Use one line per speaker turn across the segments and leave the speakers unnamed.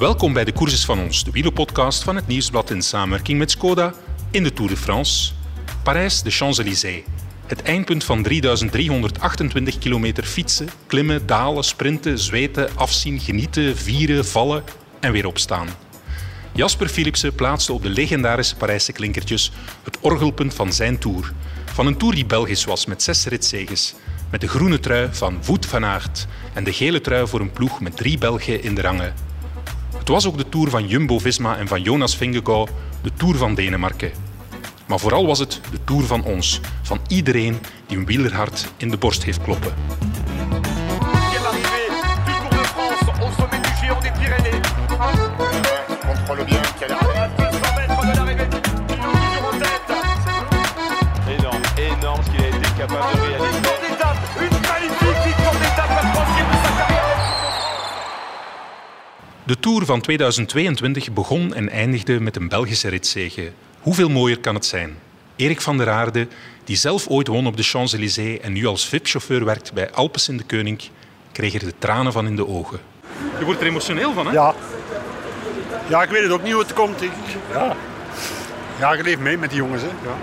Welkom bij de Courses van ons, de wielerpodcast van het Nieuwsblad in samenwerking met Skoda in de Tour de France. Parijs, de Champs-Élysées. Het eindpunt van 3328 kilometer fietsen, klimmen, dalen, sprinten, zweten, afzien, genieten, vieren, vallen en weer opstaan. Jasper Philipsen plaatste op de legendarische Parijse klinkertjes het orgelpunt van zijn Tour. Van een Tour die Belgisch was met zes ritzeges. Met de groene trui van Wout van Aert en de gele trui voor een ploeg met drie Belgen in de rangen. Het was ook de Tour van Jumbo-Visma en van Jonas Vingegaard, de Tour van Denemarken. Maar vooral was het de Tour van ons, van iedereen die een wielerhart in de borst heeft kloppen.
De
Tour van 2022 begon en eindigde met een Belgische ritzege. Hoeveel mooier kan het zijn? Erik van der Aarde, die zelf ooit won op de Champs-Élysées en nu als VIP-chauffeur werkt bij Alpes in de Koning, kreeg er de tranen van in de ogen. Je wordt er emotioneel van, hè?
Ja. Ja, ik weet het ook niet hoe het komt. Ik, ja. ja, leeft mee met die jongens. Hè. Ja.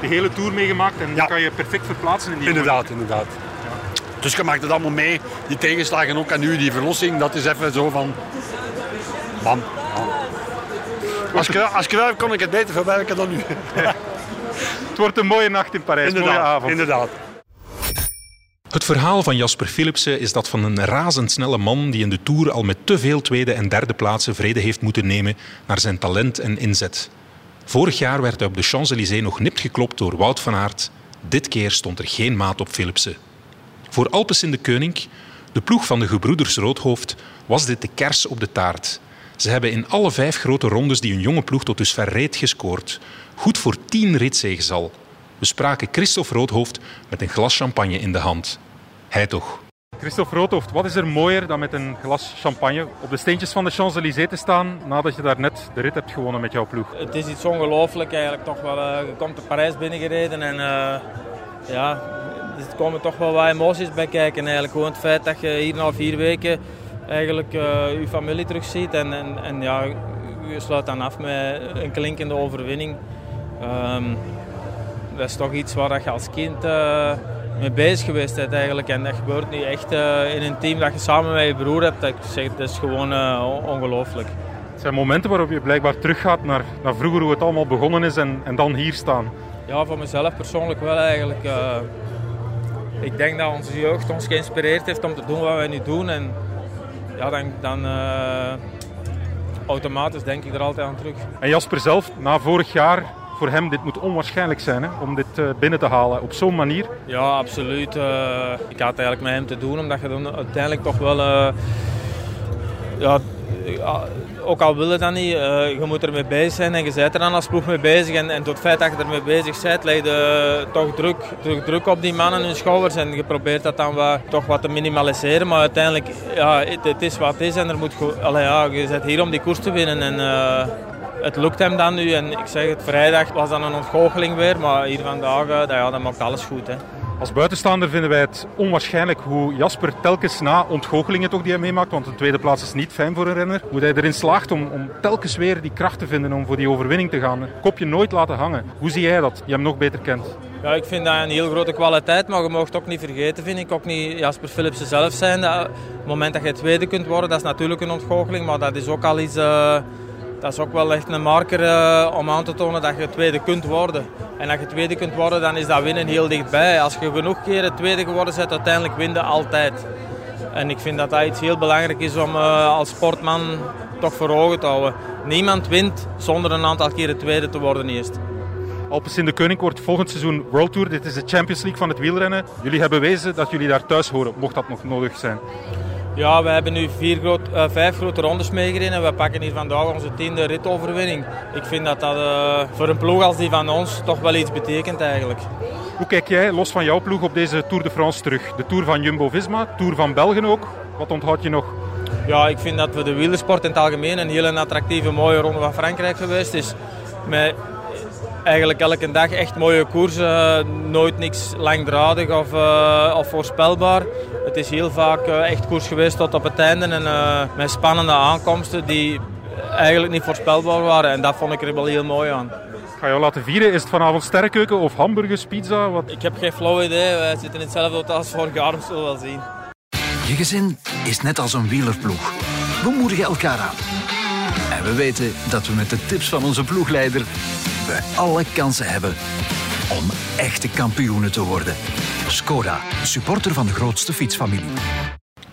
De hele Tour meegemaakt en
Ja.
kan je perfect verplaatsen in die
Inderdaad, inderdaad. Dus je maakt het allemaal mee. Die tegenslagen ook en nu die verlossing, dat is even zo van... Bam. Als ik, als ik kon ik het beter verwerken dan nu.
Het wordt een mooie nacht in Parijs,
Inderdaad, inderdaad.
Het verhaal van Jasper Philipsen is dat van een razendsnelle man die in de Tour al met te veel tweede en derde plaatsen vrede heeft moeten nemen naar zijn talent en inzet. Vorig jaar werd hij op de Champs-Élysées nog nipt geklopt door Wout van Aert. Dit keer stond er geen maat op Philipsen. Voor Alpes in de Koning, de ploeg van de gebroeders Roodhoofd, was dit de kers op de taart. Ze hebben in alle vijf grote rondes die een jonge ploeg tot dusver reed gescoord. Goed voor tien ritzegens al. We spraken Christophe Roodhoofd met een glas champagne in de hand. Hij toch.
Christophe Roodhoofd, wat is er mooier dan met een glas champagne op de steentjes van de Champs-Élysées te staan nadat je daar net de rit hebt gewonnen met jouw ploeg?
Het is iets ongelooflijk eigenlijk toch wel. eh, je komt de Parijs binnengereden en eh, ja, er komen toch wel wat emoties bij kijken eigenlijk. Gewoon het feit dat je hier na vier weken eigenlijk eh, je familie terugziet en, en, en ja, je sluit dan af met een klinkende overwinning. Ehm, dat is toch iets waar je als kind eh, mee bezig geweest bent eigenlijk. En dat gebeurt nu echt eh, in een team dat je samen met je broer hebt. Dat, zeg, dat is gewoon on- ongelooflijk.
Het zijn momenten waarop je blijkbaar teruggaat naar, naar vroeger hoe het allemaal begonnen is en, en dan hier staan.
Ja, voor mezelf persoonlijk wel eigenlijk. Ik denk dat onze jeugd ons geïnspireerd heeft om te doen wat wij nu doen. En ja, dan, dan eh, automatisch denk ik er altijd aan terug.
En Jasper zelf, na vorig jaar, voor hem dit moet onwaarschijnlijk zijn hè, om dit eh, binnen te halen op zo'n manier.
Ja, absoluut. eh, ik had het eigenlijk met hem te doen, omdat je dan uiteindelijk toch wel... ja, ook al wil je dat niet, eh, je moet ermee bezig zijn en je bent er dan als ploeg mee bezig. En, en het feit dat je ermee bezig bent, leg je toch druk, druk, druk op die mannen hun schouders. En je probeert dat dan wat, toch wat te minimaliseren. Maar uiteindelijk, ja, het, is wat het is. En er moet, allee, ja, je bent hier om die koers te winnen. En, eh, het lukt hem dan nu. En ik zeg het, vrijdag was dan een ontgoocheling weer. Maar hier vandaag, eh, dat, ja, dat maakt alles goed. Hè.
Als buitenstaander vinden wij het onwaarschijnlijk hoe Jasper telkens na ontgoochelingen toch die hij meemaakt, want een tweede plaats is niet fijn voor een renner, hoe hij erin slaagt om, om telkens weer die kracht te vinden om voor die overwinning te gaan. Kopje nooit laten hangen. Hoe zie jij dat, die hem nog beter kent?
Ja, ik vind dat een heel grote kwaliteit, maar je mag het ook niet vergeten, vind ik. Ook niet Jasper Philipsen zelf zijn. Dat, het moment dat je tweede kunt worden, dat is natuurlijk een ontgoocheling, maar dat is ook al iets... eh, dat is ook wel echt een marker eh, om aan te tonen dat je tweede kunt worden. En als je tweede kunt worden, dan is dat winnen heel dichtbij. Als je genoeg keren tweede geworden bent, uiteindelijk win je altijd. En ik vind dat dat iets heel belangrijk is om eh, als sportman toch voor ogen te houden. Niemand wint zonder een aantal keren tweede te worden eerst.
Alpes in de Koning wordt volgend seizoen World Tour. Dit is de Champions League van het wielrennen. Jullie hebben bewezen dat jullie daar thuis horen, mocht dat nog nodig zijn.
Ja, we hebben nu vier groot, eh, vijf grote rondes meegereden en we pakken hier vandaag onze tiende ritoverwinning. Ik vind dat dat eh, voor een ploeg als die van ons toch wel iets betekent eigenlijk.
Hoe kijk jij, los van jouw ploeg, op deze Tour de France terug? De Tour van Jumbo-Visma, Tour van België ook. Wat onthoud je nog?
Ja, ik vind dat voor de wielersport in het algemeen een hele attractieve, mooie ronde van Frankrijk geweest is. Met eigenlijk elke dag echt mooie koersen. Nooit niks langdradig of, uh, of voorspelbaar. Het is heel vaak uh, echt koers geweest tot op het einde. En uh, met spannende aankomsten die eigenlijk niet voorspelbaar waren. En dat vond ik er wel heel mooi aan.
Ga je laten vieren? Is het vanavond sterrenkeuken of hamburgers, pizza? Wat?
Ik heb geen flauw idee. Wij zitten in hetzelfde hotel als vorig jaar. We zullen wel zien.
Je gezin is net als een wielerploeg. We moedigen elkaar aan. En we weten dat we met de tips van onze ploegleider we alle kansen hebben om echte kampioenen te worden. Skoda, supporter van de grootste fietsfamilie.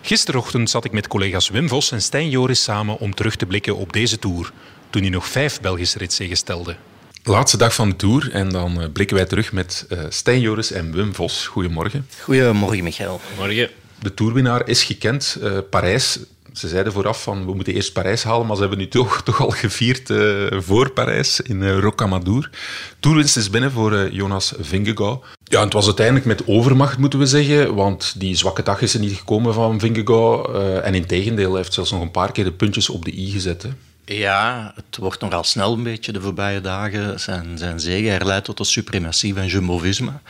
Gisterochtend zat ik met collega's Wim Vos en Stijn Joris samen om terug te blikken op deze Tour, toen hij nog vijf Belgische ritzegen stelde. Laatste dag van de Tour en dan eh, blikken wij terug met uh, Stijn Joris en Wim Vos. Goedemorgen.
Goedemorgen, Michael.
Morgen.
De Tourwinnaar is gekend. Uh, Parijs, ze zeiden vooraf van we moeten eerst Parijs halen, maar ze hebben nu toch, toch al gevierd uh, voor Parijs in uh, Rocamadour. Toerwinst is binnen voor uh, Jonas Vingegaard. Ja, het was uiteindelijk met overmacht, moeten we zeggen, want die zwakke dag is er niet gekomen van Vingegaard. en in tegendeel, hij heeft zelfs nog een paar keer de puntjes op de i gezet.
Ja, het wordt nogal snel een beetje de voorbije dagen. Zijn, zijn zege herleidt tot de suprematie van Jumbo-Visma.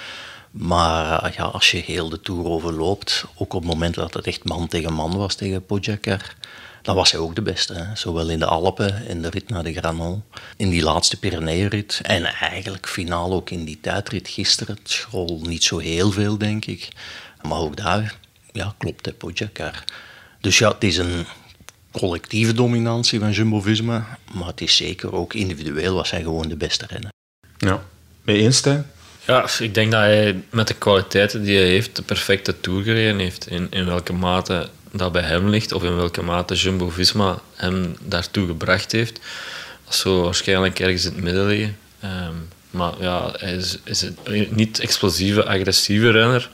Maar ja, als je heel de Tour overloopt, ook op het moment dat het echt man tegen man was tegen Pogacar, dan was hij ook de beste. Hè? Zowel in de Alpen, in de rit naar de Granon, in die laatste Pyreneeënrit en eigenlijk finaal ook in die tijdrit gisteren. Het schrol niet zo heel veel, denk ik. Maar ook daar ja, klopt hij Pogacar. Dus ja, het is een collectieve dominantie van Jumbo-Visma, maar het is zeker ook individueel was hij gewoon de beste renner.
Ja, mee eens, Stijn?
Ja, ik denk dat hij met de kwaliteiten die hij heeft de perfecte tour gereden heeft. In, in welke mate dat bij hem ligt of in welke mate Jumbo-Visma hem daartoe gebracht heeft. Dat zou waarschijnlijk ergens in het midden liggen. Um, maar ja, hij is, is een niet explosieve, agressieve renner.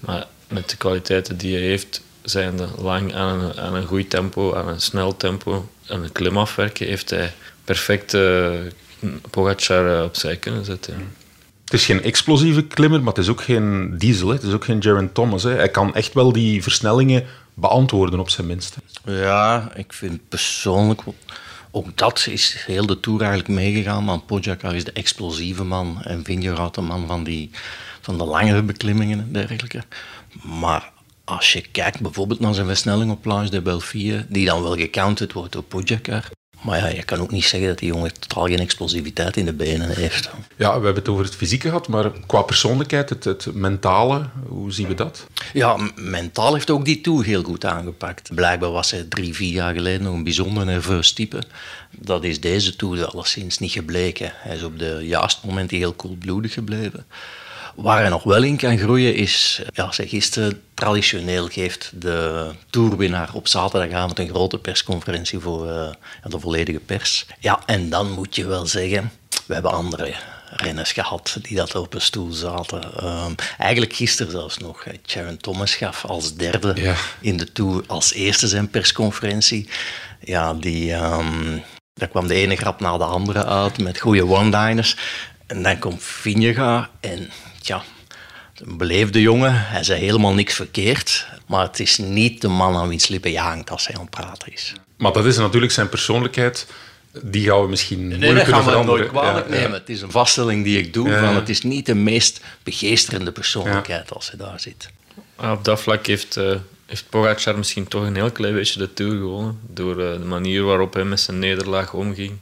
Maar met de kwaliteiten die hij heeft, zijn lang aan een, aan een goed tempo, aan een snel tempo, aan een klimaf werken, heeft hij perfect uh, Pogacar opzij kunnen zetten.
Het is geen explosieve klimmer, maar het is ook geen diesel. Hè. Het is ook geen Jaron Thomas. Hè. Hij kan echt wel die versnellingen beantwoorden, op zijn minst.
Ja, ik vind persoonlijk... Ook dat is heel de Tour eigenlijk meegegaan. Want Pogacar is de explosieve man en Vingegaard de man van, die, van de langere beklimmingen en dergelijke. Maar als je kijkt bijvoorbeeld naar zijn versnelling op Plage de Belleville, die dan wel gecounterd wordt door Pogacar, maar ja, je kan ook niet zeggen dat die jongen totaal geen explosiviteit in de benen heeft.
Ja, we hebben het over het fysieke gehad, maar qua persoonlijkheid, het, het mentale, hoe zien we dat?
Ja, mentaal heeft ook die Tour heel goed aangepakt. Blijkbaar was hij drie, vier jaar geleden nog een bijzonder nerveus type. Dat is deze Tour alleszins niet gebleken. Hij is op de juiste momenten heel koelbloedig gebleven. Waar hij nog wel in kan groeien is, ja, zeg gisteren, traditioneel geeft de toerwinnaar op zaterdagavond een grote persconferentie voor uh, de volledige pers. Ja, en dan moet je wel zeggen, we hebben andere renners gehad die dat op een stoel zaten. Um, eigenlijk gisteren zelfs nog. Sharon Thomas gaf als derde ja. in de Tour als eerste zijn persconferentie. Ja, die, um, daar kwam de ene grap na de andere uit met goede one-liners. En dan komt Vinjega en ja, een beleefde jongen. Hij zei helemaal niks verkeerd. Maar het is niet de man aan wiens lippen je hangt als hij aan het praten is.
Maar dat is natuurlijk zijn persoonlijkheid. Die gaan we misschien
nee,
moeilijk
kunnen
veranderen.
nooit kwalijk ja, nemen. Ja. Het is een vaststelling die ik doe. Ja. Van het is niet de meest begeesterende persoonlijkheid als hij daar zit.
Op dat vlak heeft, uh, heeft Pogacar misschien toch een heel klein beetje de Tour gewonnen. Door uh, de manier waarop hij met zijn nederlaag omging.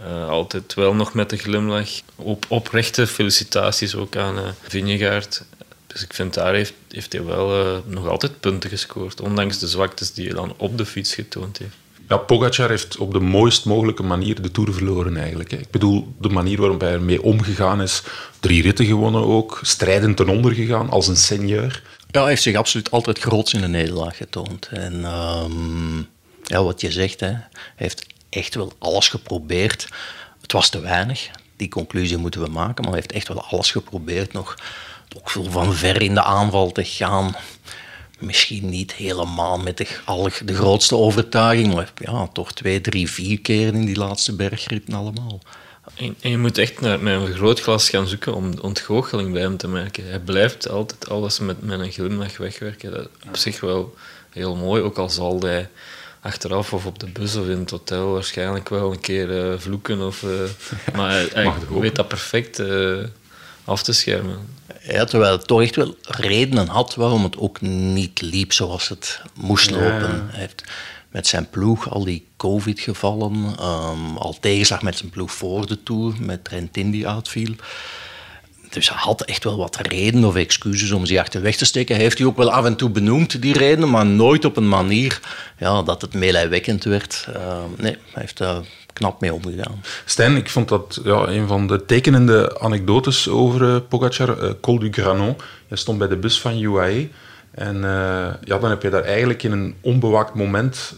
Uh, altijd wel nog met een glimlach. Op, oprechte felicitaties ook aan uh, Vingegaard. Dus ik vind daar heeft, heeft hij wel uh, nog altijd punten gescoord. Ondanks de zwaktes die hij dan op de fiets getoond heeft.
Ja, Pogacar heeft op de mooist mogelijke manier de Tour verloren eigenlijk. Ik bedoel, de manier waarop hij ermee omgegaan is. Drie ritten gewonnen ook. Strijdend ten onder gegaan als een seigneur.
Ja, hij heeft zich absoluut altijd groots in de nederlaag getoond. En um, ja, wat je zegt, hè, hij heeft echt wel alles geprobeerd. Het was te weinig, die conclusie moeten we maken, maar hij heeft echt wel alles geprobeerd nog ook veel van ver in de aanval te gaan. Misschien niet helemaal met de, de grootste overtuiging, maar ja, toch twee, drie, vier keer in die laatste bergritten allemaal.
En, je moet echt naar, met een vergrootglas gaan zoeken om ontgoocheling bij hem te merken. Hij blijft altijd alles met, met een glimlach wegwerken. Dat op zich wel heel mooi, ook al zal hij achteraf of op de bus of in het hotel waarschijnlijk wel een keer eh, vloeken. Of, eh, maar hij,
ook.
weet dat perfect eh, af te schermen.
Ja, terwijl het toch echt wel redenen had waarom het ook niet liep zoals het moest
Ja.
lopen. Hij heeft met zijn ploeg al die COVID-gevallen, ehm, al tegenslag met zijn ploeg voor de Tour, met Trentin die uitviel. Dus hij had echt wel wat redenen of excuses om zich achterweg te steken. Hij heeft die ook wel af en toe benoemd, die redenen, maar nooit op een manier ja, dat het meelijwekkend werd. Ehm, nee, hij heeft daar knap mee omgegaan.
Stijn, ik vond dat ja, een van de tekenende anekdotes over eh, Pogacar, eh, Col du Granon. Je stond bij de bus van UAE en eh, ja, dan heb je daar eigenlijk in een onbewaakt moment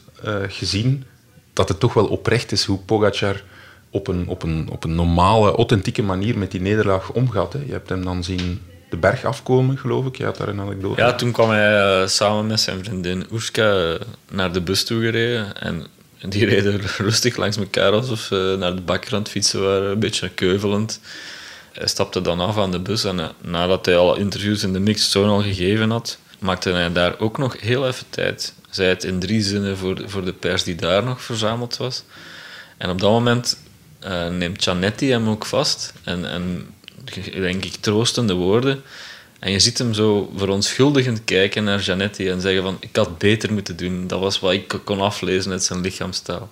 gezien dat het toch wel oprecht is hoe Pogacar op een, op een, op een normale, authentieke manier met die nederlaag omgaat. Hè. Je hebt hem dan zien de berg afkomen, geloof ik. Je had daar een anekdote.
Ja, toen kwam hij eh, samen met zijn vriendin Oerska eh, naar de bus toe gereden. En die reden rustig langs elkaar alsof ze naar de bakker fietsen waren, een beetje keuvelend. Hij stapte dan af aan de bus en eh, nadat hij al interviews in de mixed zone al gegeven had, maakte hij daar ook nog heel even tijd. Zei het in drie zinnen voor, voor de pers die daar nog verzameld was. En op dat moment eh, neemt Giannetti hem ook vast en, en denk ik troostende woorden. En je ziet hem zo verontschuldigend kijken naar Giannetti en zeggen van ik had beter moeten doen. Dat was wat ik kon aflezen uit zijn lichaamstaal.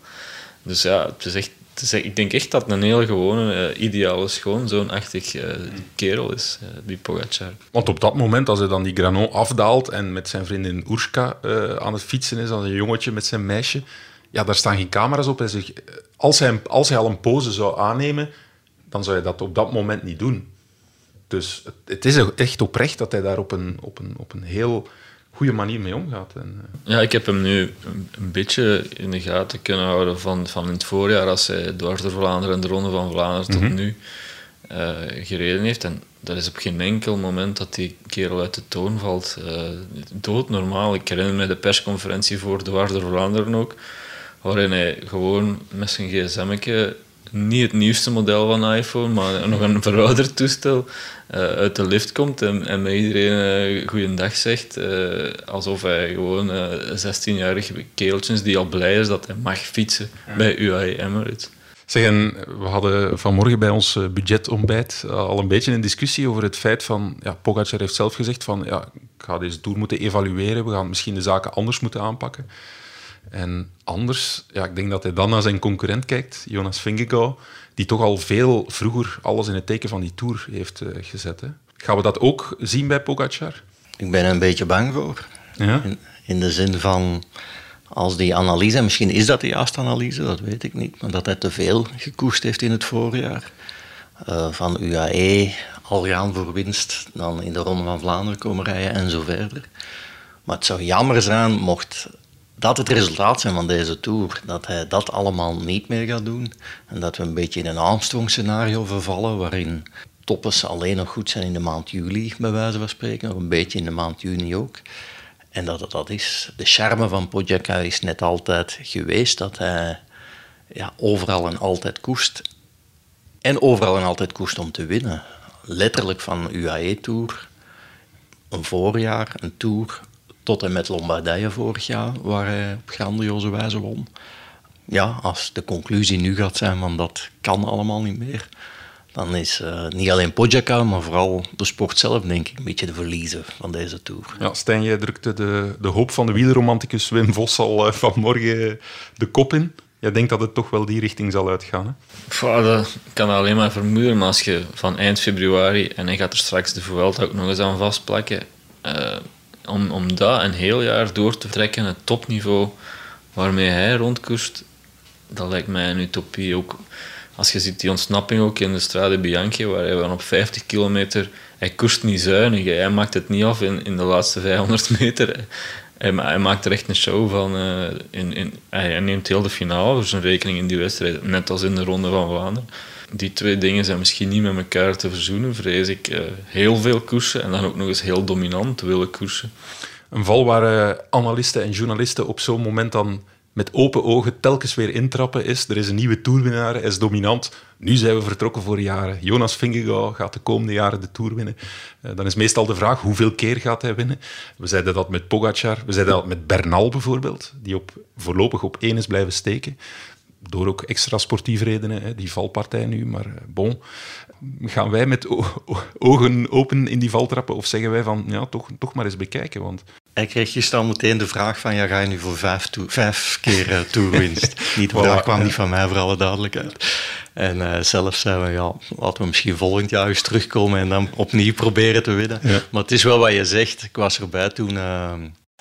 Dus ja, het echt, het ik denk echt dat het een hele gewone, eh, ideale schoonzoonachtig eh kerel is, die Pogacar.
Want op dat moment, als hij dan die Granon afdaalt en met zijn vriendin Oerska eh, aan het fietsen is, als een jongetje met zijn meisje, ja, daar staan geen camera's op. Hij zegt, als, hij, als hij al een pose zou aannemen, dan zou je dat op dat moment niet doen. Dus het, het is echt oprecht dat hij daar op een, op een, op een heel goede manier mee omgaat. En, eh,
Ja, ik heb hem nu een, een beetje in de gaten kunnen houden van, van in het voorjaar, als hij dwars door Vlaanderen en de Ronde van Vlaanderen tot
Mhm.
nu eh, gereden heeft. En dat is op geen enkel moment dat die kerel uit de toon valt. Eh, doodnormaal. Ik herinner me de persconferentie voor dwars door Vlaanderen ook, waarin hij gewoon met zijn gsm'tje niet het nieuwste model van iPhone, maar nog een verouderd toestel eh, uit de lift komt en, en met iedereen uh, goeiedag zegt, eh, alsof hij gewoon eh 16-jarig kereltje is die al blij is dat hij mag fietsen bij UAE Emirates.
Zeg, we hadden vanmorgen bij ons budgetontbijt al een beetje een discussie over het feit van... Ja, Pogacar heeft zelf gezegd van... Ja, ik ga deze Tour moeten evalueren. We gaan misschien de zaken anders moeten aanpakken. En anders, ja, ik denk dat hij dan naar zijn concurrent kijkt, Jonas Vingegaard, die toch al veel vroeger alles in het teken van die Tour heeft uh, gezet. Hè. Gaan we dat ook zien bij Pogacar?
Ik ben er een beetje bang voor.
Ja?
In, in de zin van, als die analyse, en misschien is dat de juiste analyse, dat weet ik niet, maar dat hij te veel gekoest heeft in het voorjaar. Uh, van UAE, al gaan voor winst, dan in de Ronde van Vlaanderen komen rijden en zo verder. Maar het zou jammer zijn mocht dat het resultaat zijn van deze Tour. Dat hij dat allemaal niet meer gaat doen. En dat we een beetje in een Armstrong-scenario vervallen, waarin toppers alleen nog goed zijn in de maand juli, bij wijze van spreken. Nog een beetje in de maand juni ook. En dat het dat is. De charme van Pogacar is net altijd geweest dat hij ja, overal en altijd koest. En overal en altijd koest om te winnen. Letterlijk van UAE-tour, een voorjaar, een tour, tot en met Lombardije vorig jaar, waar hij op grandioze wijze won. Ja, als de conclusie nu gaat zijn van dat kan allemaal niet meer, dan is uh, niet alleen Pogacar, maar vooral de sport zelf, denk ik, een beetje de verliezer van deze Tour.
Ja, Stijn, jij drukte de, de hoop van de wielerromanticus Wim Vos al uh, vanmorgen de kop in. Jij denkt dat het toch wel die richting zal uitgaan, hè?
Pff, dat kan alleen maar maar als je van eind februari, en hij gaat er straks de Vuelta ook nog eens aan vastplakken, uh, om, om dat een heel jaar door te trekken, het topniveau waarmee hij rondkoerst, dat lijkt mij een utopie. Ook als je ziet die ontsnapping ook in de Strade Bianchi, waar hij op 50 kilometer, hij koerst niet zuinig, hij maakt het niet af in, in de laatste 500 meter. Hij, hij maakt er echt een show van. Uh, in, in, hij neemt heel de finale voor zijn rekening in die wedstrijd, net als in de Ronde van Vlaanderen die twee dingen zijn misschien niet met elkaar te verzoenen, vrees ik. Uh, heel veel koersen en dan ook nog eens heel dominant willen koersen.
Een val waar uh, analisten en journalisten op zo'n moment dan met open ogen telkens weer intrappen is. Er is een nieuwe toerwinnaar, hij is dominant. Nu zijn we vertrokken voor jaren. Jonas Vingegaard gaat de komende jaren de Tour winnen. Eh, dan is meestal de vraag, hoeveel keer gaat hij winnen? We zeiden dat met Pogacar, we zeiden dat met Bernal bijvoorbeeld, die op, voorlopig op één is blijven steken. Door ook extra sportieve redenen, hè, die valpartij nu. Maar eh, bon, gaan wij met ogen open in die val trappen? Of zeggen wij van, ja, toch, toch maar eens bekijken? Want
Hij kreeg gisteren al meteen de vraag van, ja, ga je nu voor vijf, vijf keer toerwinst? niet,
Voilà,
kwam
ja.
niet van mij, voor alle duidelijkheid. En eh zelf zeiden we, ja, laten we misschien volgend jaar eens terugkomen en dan opnieuw proberen te winnen.
Ja.
Maar het is wel wat je zegt. Ik was erbij toen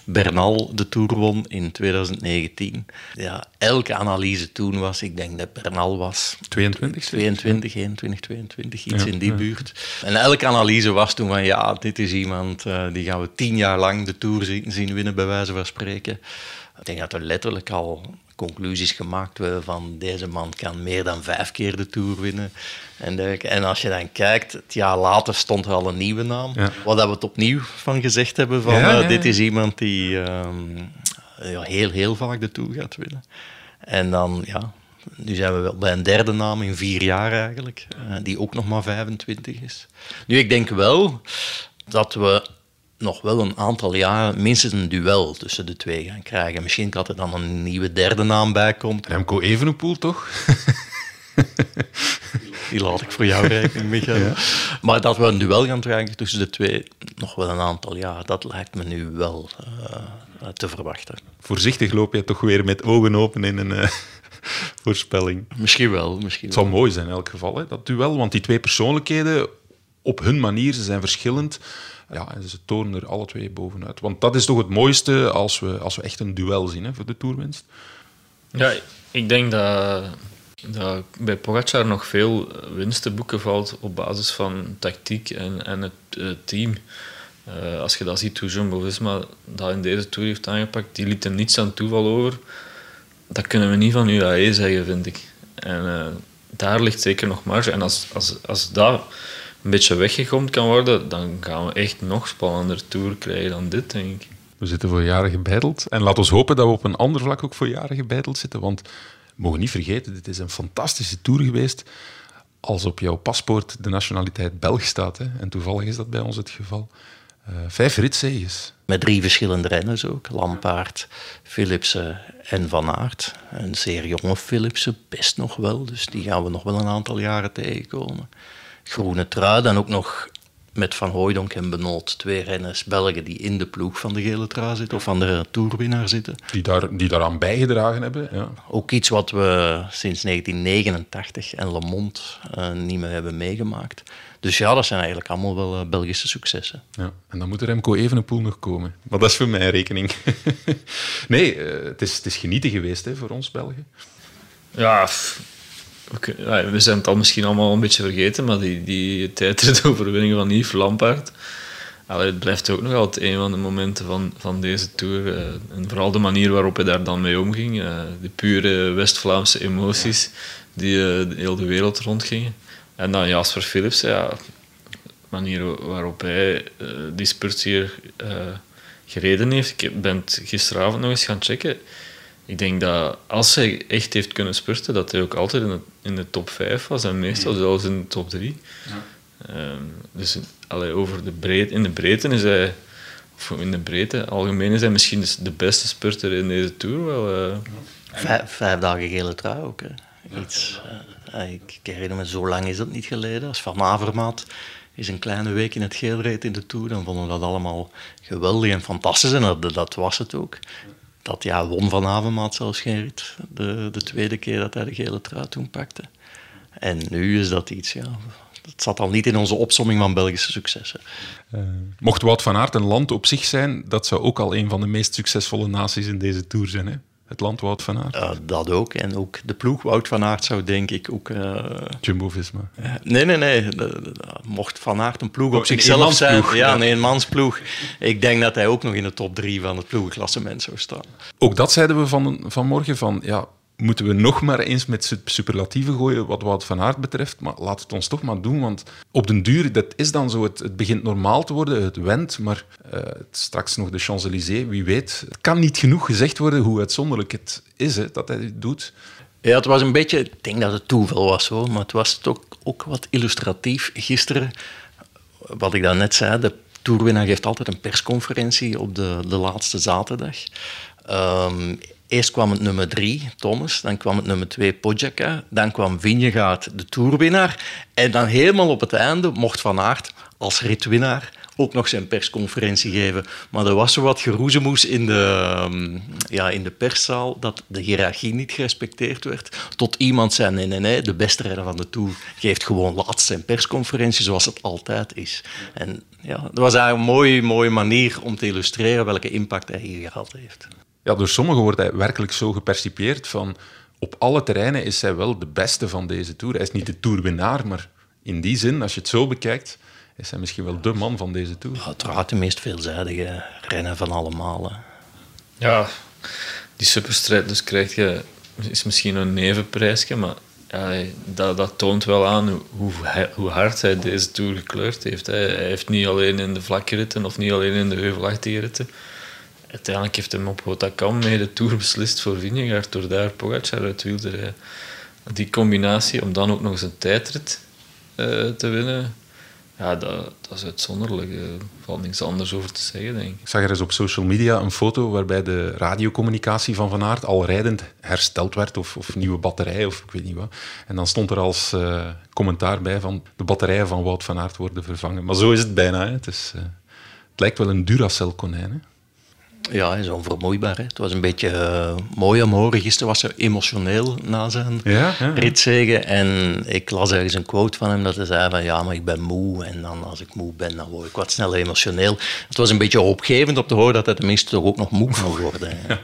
Bernal de Tour won in 2019. Ja, elke analyse toen was, ik denk dat Bernal was
22?
22, 21, 22, iets
Ja,
in die
ja.
buurt. En elke analyse was toen van, ja, dit is iemand eh, die gaan we tien jaar lang de Tour zien, zien winnen, bij wijze van spreken. Ik denk dat er letterlijk al conclusies gemaakt werden van deze man kan meer dan vijf keer de Tour winnen. En, dergelijke. en als je dan kijkt, het jaar later stond er al een nieuwe naam.
Ja.
Wat dat we het opnieuw van gezegd hebben, van
Ja,
eh, dit is iemand die ehm, ja, heel, heel vaak de Tour gaat winnen. En dan, ja, nu zijn we wel bij een derde naam in vier jaar eigenlijk, eh, die ook nog maar 25 is. Nu, ik denk wel dat we nog wel een aantal jaren minstens een duel tussen de twee gaan krijgen. Misschien dat er dan een nieuwe derde naam bij komt.
Remco Evenepoel, toch?
Die laat ik voor jou rekening, Michael. Maar dat we een duel gaan krijgen tussen de twee, nog wel een aantal jaar, dat lijkt me nu wel eh, te verwachten.
Voorzichtig loop je toch weer met ogen open in een eh, voorspelling.
Misschien wel, misschien
Het
wel.
zal mooi zijn in elk geval, hè, dat duel. Want die twee persoonlijkheden, op hun manier, ze zijn verschillend. Ja, en ze tonen er alle twee bovenuit. Want dat is toch het mooiste als we, als we echt een duel zien hè, voor de toerwinst.
Ja, ik denk dat, dat bij Pogacar nog veel winst te boeken valt op basis van tactiek en, en het team. Eh, als je dat ziet hoe Jumbo-Visma dat in deze Tour heeft aangepakt, die liet er niets aan toeval over. Dat kunnen we niet van UAE zeggen, vind ik. En eh, daar ligt zeker nog marge. En als, als, als dat een beetje weggegomd kan worden, dan gaan we echt nog spannender Tour krijgen dan dit, denk ik.
We zitten voor jaren gebeiteld. En laten we hopen dat we op een ander vlak ook voor jaren gebeiteld zitten. Want we mogen niet vergeten, dit is een fantastische tour geweest. Als op jouw paspoort de nationaliteit Belg staat. Hè. En toevallig is dat bij ons het geval. Eh, vijf ritzeges.
Met drie verschillende renners ook. Lampaard, Philipsen en Van Aert. Een zeer jonge Philipsen, best nog wel. Dus die gaan we nog wel een aantal jaren tegenkomen. Groene trui, dan ook nog met Van Hooijdonk en Benoot. Twee renners, Belgen, die in de ploeg van de gele trui zitten. Of van de toerwinnaar zitten.
Die, daar, die daaraan bijgedragen hebben. Ja.
Ook iets wat we sinds 1989 en Le Monde eh, niet meer hebben meegemaakt. Dus ja, dat zijn eigenlijk allemaal wel eh, Belgische successen.
Ja, en dan moet er Remco Evenepoel nog komen. Maar dat is voor mijn rekening. nee, eh, het, is, het is genieten geweest hè, voor ons Belgen.
Ja, pff, we zijn het al misschien allemaal een beetje vergeten, maar die, die overwinning van Yves Lampaard, allee, het blijft ook nog altijd een van de momenten van, van deze Tour. eh, en vooral de manier waarop hij daar dan mee omging. eh, de pure West-Vlaamse emoties die eh, de- heel de wereld rondgingen. En dan Jasper Philips, ja, de manier waarop hij die spurt hier gereden heeft. Ik ben het gisteravond nog eens gaan checken. Ik denk dat als hij echt heeft kunnen spurten, dat hij ook altijd in de, in de top 5 was en meestal zelfs in de top 3. Ehm, dus allee, over de breedte, in de breedte is hij, of in de breedte, algemeen is hij misschien de, de beste spurter in deze tour. Wel, eh.
Vijf, vijf dagen gele trui ook. Hè. Iets, eh, ik herinner me, zo lang is dat niet geleden. Als Van Avermaat is een kleine week in het geel reed in de Tour, dan vonden we dat allemaal geweldig en fantastisch. En dat, dat was het ook. Dat jaar won Van Avermaat zelfs geen rit. De, de tweede keer dat hij de gele trui toen pakte. En nu is dat iets, ja... Dat zat al niet in onze opsomming van Belgische successen.
Eh, mocht Wout van Aert een land op zich zijn, dat zou ook al een van de meest succesvolle naties in deze Tour zijn. Hè? Het land Wout van Aert.
Ja, dat ook. En ook de ploeg Wout van Aert zou denk ik ook... eh,
Jumbo-Visma.
Nee, nee, nee. Mocht Van Aert een ploeg
Oh,
op
een
zichzelf zijn. Ja,
ja.
een eenmansploeg. Ik denk dat hij ook nog in de top drie van het ploegenklassement zou staan.
Ook dat zeiden we van, vanmorgen van, ja, moeten we nog maar eens met su- superlatieven gooien wat Wout van Aert betreft. Maar laat het ons toch maar doen, want op den duur, dat is dan zo, het, het begint normaal te worden, het went, maar eh, straks nog de Champs-Élysées, wie weet. Het kan niet genoeg gezegd worden hoe uitzonderlijk het is hè, dat hij dit doet.
Ja, het was een beetje, ik denk dat het toeval was hoor, maar het was toch ook wat illustratief gisteren. Wat ik dan net zei, de toerwinnaar geeft altijd een persconferentie op de, de laatste zaterdag. Ehm, eerst kwam het nummer drie, Thomas, dan kwam het nummer twee, Pogacar, dan kwam Vingegaard, de toerwinnaar. En dan helemaal op het einde mocht Van Aert als ritwinnaar ook nog zijn persconferentie geven. Maar er was zo wat geroezemoes in de, ehm, ja, in de perszaal dat de hiërarchie niet gerespecteerd werd. Tot iemand zei, nee, nee, nee, de beste renner van de Tour geeft gewoon laatst zijn persconferentie zoals het altijd is. En ja, dat was eigenlijk een mooie, mooie manier om te illustreren welke impact hij hier gehad heeft.
Ja, door sommigen wordt hij werkelijk zo gepercipieerd van op alle terreinen is hij wel de beste van deze Tour. Hij is niet de Tourwinnaar, maar in die zin, als je het zo bekijkt, is hij misschien wel de man van deze Tour.
Uiteraard de meest veelzijdige renner van allemaal. hè.
Ja, die superstrijd dus krijg je, is misschien een nevenprijsje, maar ja, dat, dat toont wel aan hoe, hoe, hard hij deze Tour gekleurd heeft. Hij, hij heeft niet alleen in de vlakke ritten of niet alleen in de heuvelachtige ritten. Uiteindelijk heeft hem op Hotakam mee de Tour beslist voor Vingegaard door daar Pogacar uit wiel te rijden. Die combinatie, om dan ook nog eens een tijdrit eh, te winnen, ja, dat, dat is uitzonderlijk. Er valt niks anders over te zeggen, denk ik.
Zag er eens op social media een foto waarbij de radiocommunicatie van Van Aert al rijdend hersteld werd, of, of nieuwe batterij, of ik weet niet wat. En dan stond er als eh, commentaar bij van de batterijen van Wout van Aert worden vervangen. Maar zo is het bijna. Hè. Het, is, eh, het lijkt wel een Duracell-konijn.
Ja, hij is onvermoeibaar. Hè. Het was een beetje eh, mooi om horen. Gisteren was hij emotioneel na zijn
Ja, ja,
ritzegen. En ik las ergens een quote van hem dat hij zei van ja, maar ik ben moe. En dan als ik moe ben, dan word ik wat sneller emotioneel. Het was een beetje hoopgevend om te horen dat hij tenminste toch ook nog moe kan worden. hè.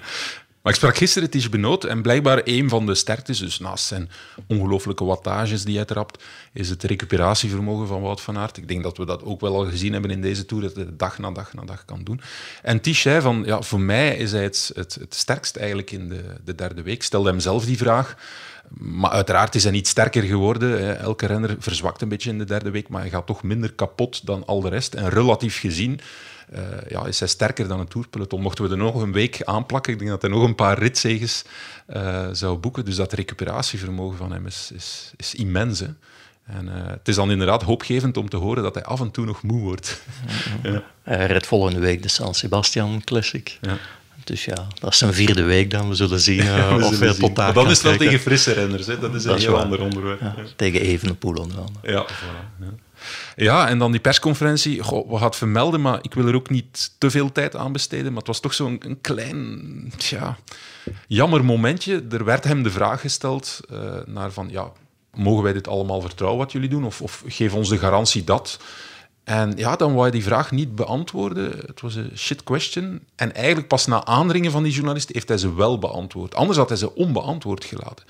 Maar ik sprak gisteren Tige Benoot en blijkbaar een van de sterktes, dus naast zijn ongelooflijke wattages die hij trapt, is het recuperatievermogen van Wout van Aert. Ik denk dat we dat ook wel al gezien hebben in deze Tour, dat hij het dag na dag na dag kan doen. En zei van, ja, voor mij is hij het, het, het sterkst eigenlijk in de, de derde week. Ik stelde hem zelf die vraag. Maar uiteraard is hij niet sterker geworden. hè. Elke renner verzwakt een beetje in de derde week, maar hij gaat toch minder kapot dan al de rest. En relatief gezien eh, ja, is hij sterker dan het toerpeloton. Mochten we er nog een week aanplakken, ik denk dat hij nog een paar ritzeges eh, zou boeken. Dus dat recuperatievermogen van hem is, is, is immens. hè. En eh, het is dan inderdaad hoopgevend om te horen dat hij af en toe nog moe wordt. ja.
Hij redt volgende week de San Sebastian Classic.
Ja.
Dus ja, dat is zijn vierde week dan. We zullen zien eh,
We
of
zien.
tot daar
Maar dan is het wel tegen frisse renners. Hè. Dat is een
Dat
heel
waar.
ander onderwerp.
Ja, tegen Evenepoel onder andere.
Ja, voilà, ja. Ja, en dan die persconferentie. Goh, we gaan het vermelden, maar ik wil er ook niet te veel tijd aan besteden. Maar het was toch zo'n een klein, tja, jammer momentje. Er werd hem de vraag gesteld eh, naar van, ja, mogen wij dit allemaal vertrouwen wat jullie doen? Of, of geef ons de garantie dat. En ja, dan wou hij die vraag niet beantwoorden. Het was een shit question. En eigenlijk pas na aandringen van die journalist heeft hij ze wel beantwoord. Anders had hij ze onbeantwoord gelaten.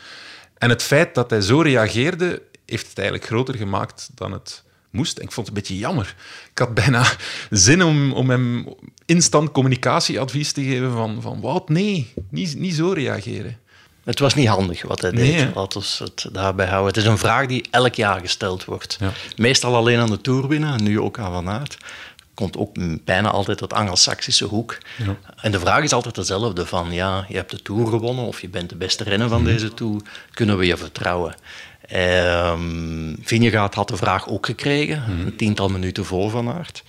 En het feit dat hij zo reageerde, heeft het eigenlijk groter gemaakt dan het moest. En ik vond het een beetje jammer. Ik had bijna zin om, om hem instant communicatieadvies te geven van, van Wout, nee, niet, niet zo reageren.
Het was niet handig wat hij deed.
Nee?
Laten we het daarbij houden. Het is een vraag die elk jaar gesteld wordt.
Ja.
Meestal alleen aan de Tourwinnaar, nu ook aan Van Aert. Komt ook bijna altijd uit Angelsaksische hoek.
Ja.
En de vraag is altijd dezelfde: van ja, je hebt de Tour gewonnen of je bent de beste renner van deze Tour. Kunnen we je vertrouwen? Vingegaard had de vraag ook gekregen, een tiental minuten voor Van Aert.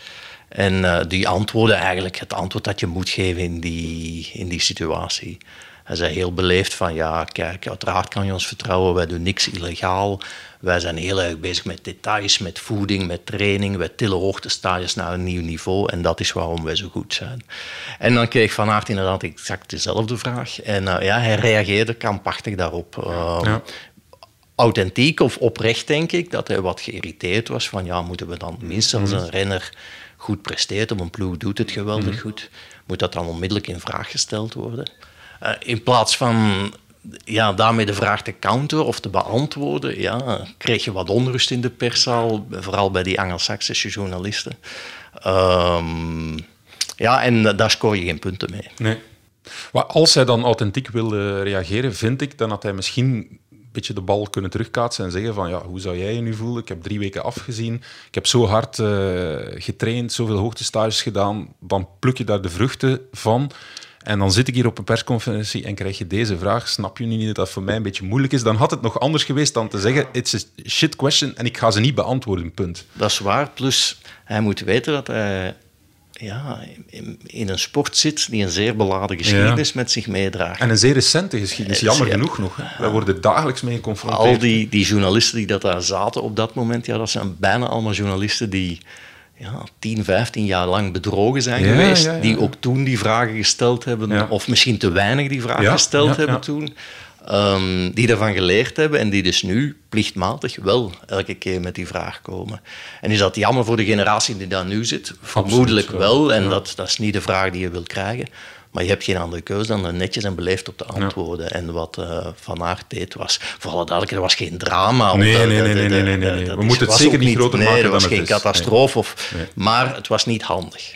En eh, die antwoordde eigenlijk het antwoord dat je moet geven in die, in die situatie. Hij zei heel beleefd van, ja, kijk, uiteraard kan je ons vertrouwen, wij doen niks illegaal. Wij zijn heel erg bezig met details, met voeding, met training. Wij tillen hoogtestages naar een nieuw niveau en dat is waarom wij zo goed zijn. En dan kreeg Van Aert inderdaad exact dezelfde vraag. En eh, ja, hij reageerde kampachtig daarop. Ehm,
Ja.
authentiek of oprecht, denk ik, dat hij wat geïrriteerd was van ja, moeten we dan minstens als een renner goed presteert, op een ploeg doet het geweldig goed, moet dat dan onmiddellijk in vraag gesteld worden? Eh, in plaats van ja, daarmee de vraag te counteren of te beantwoorden, ja, kreeg je wat onrust in de perszaal, vooral bij die Angelsaksische journalisten. Ehm, ja, en daar scoor je geen punten mee.
Nee. Maar als hij dan authentiek wilde reageren, vind ik dan had hij misschien een beetje de bal kunnen terugkaatsen en zeggen van ja, hoe zou jij je nu voelen? Ik heb drie weken afgezien, ik heb zo hard eh, getraind, zoveel hoogtestages gedaan, dan pluk je daar de vruchten van. En dan zit ik hier op een persconferentie en krijg je deze vraag. Snap je nu niet dat dat voor mij een beetje moeilijk is? Dan had het nog anders geweest dan te zeggen: It's a shit question en ik ga ze niet beantwoorden. Punt.
Dat is waar. Plus, hij moet weten dat hij ja, in, een sport zit die een zeer beladen geschiedenis met zich meedraagt.
En een zeer recente geschiedenis,
is-
jammer
ja.
genoeg nog. Wij worden dagelijks mee geconfronteerd.
Al die, die journalisten die dat daar zaten op dat moment, ja, dat zijn bijna allemaal journalisten die ja, 10, 15 jaar lang bedrogen zijn
Ja,
geweest.
ja, ja.
Die ook toen die vragen gesteld hebben, of misschien te weinig die vragen gesteld hebben toen. ehm, die ervan geleerd hebben en die dus nu plichtmatig wel elke keer met die vraag komen. En is dat jammer voor de generatie die daar nu zit? Vermoedelijk wel, en dat, dat is niet de vraag die je wilt krijgen. Maar je hebt geen andere keuze dan er netjes en beleefd op te antwoorden. En wat eh, Van Aert deed was... Voor alle duidelijkheid, er was geen drama.
Nee, nee, nee, nee, nee, nee, We moeten het zeker niet groter
nee,
maken dan
was
het
geen catastrofe,
Nee.
maar het was niet handig.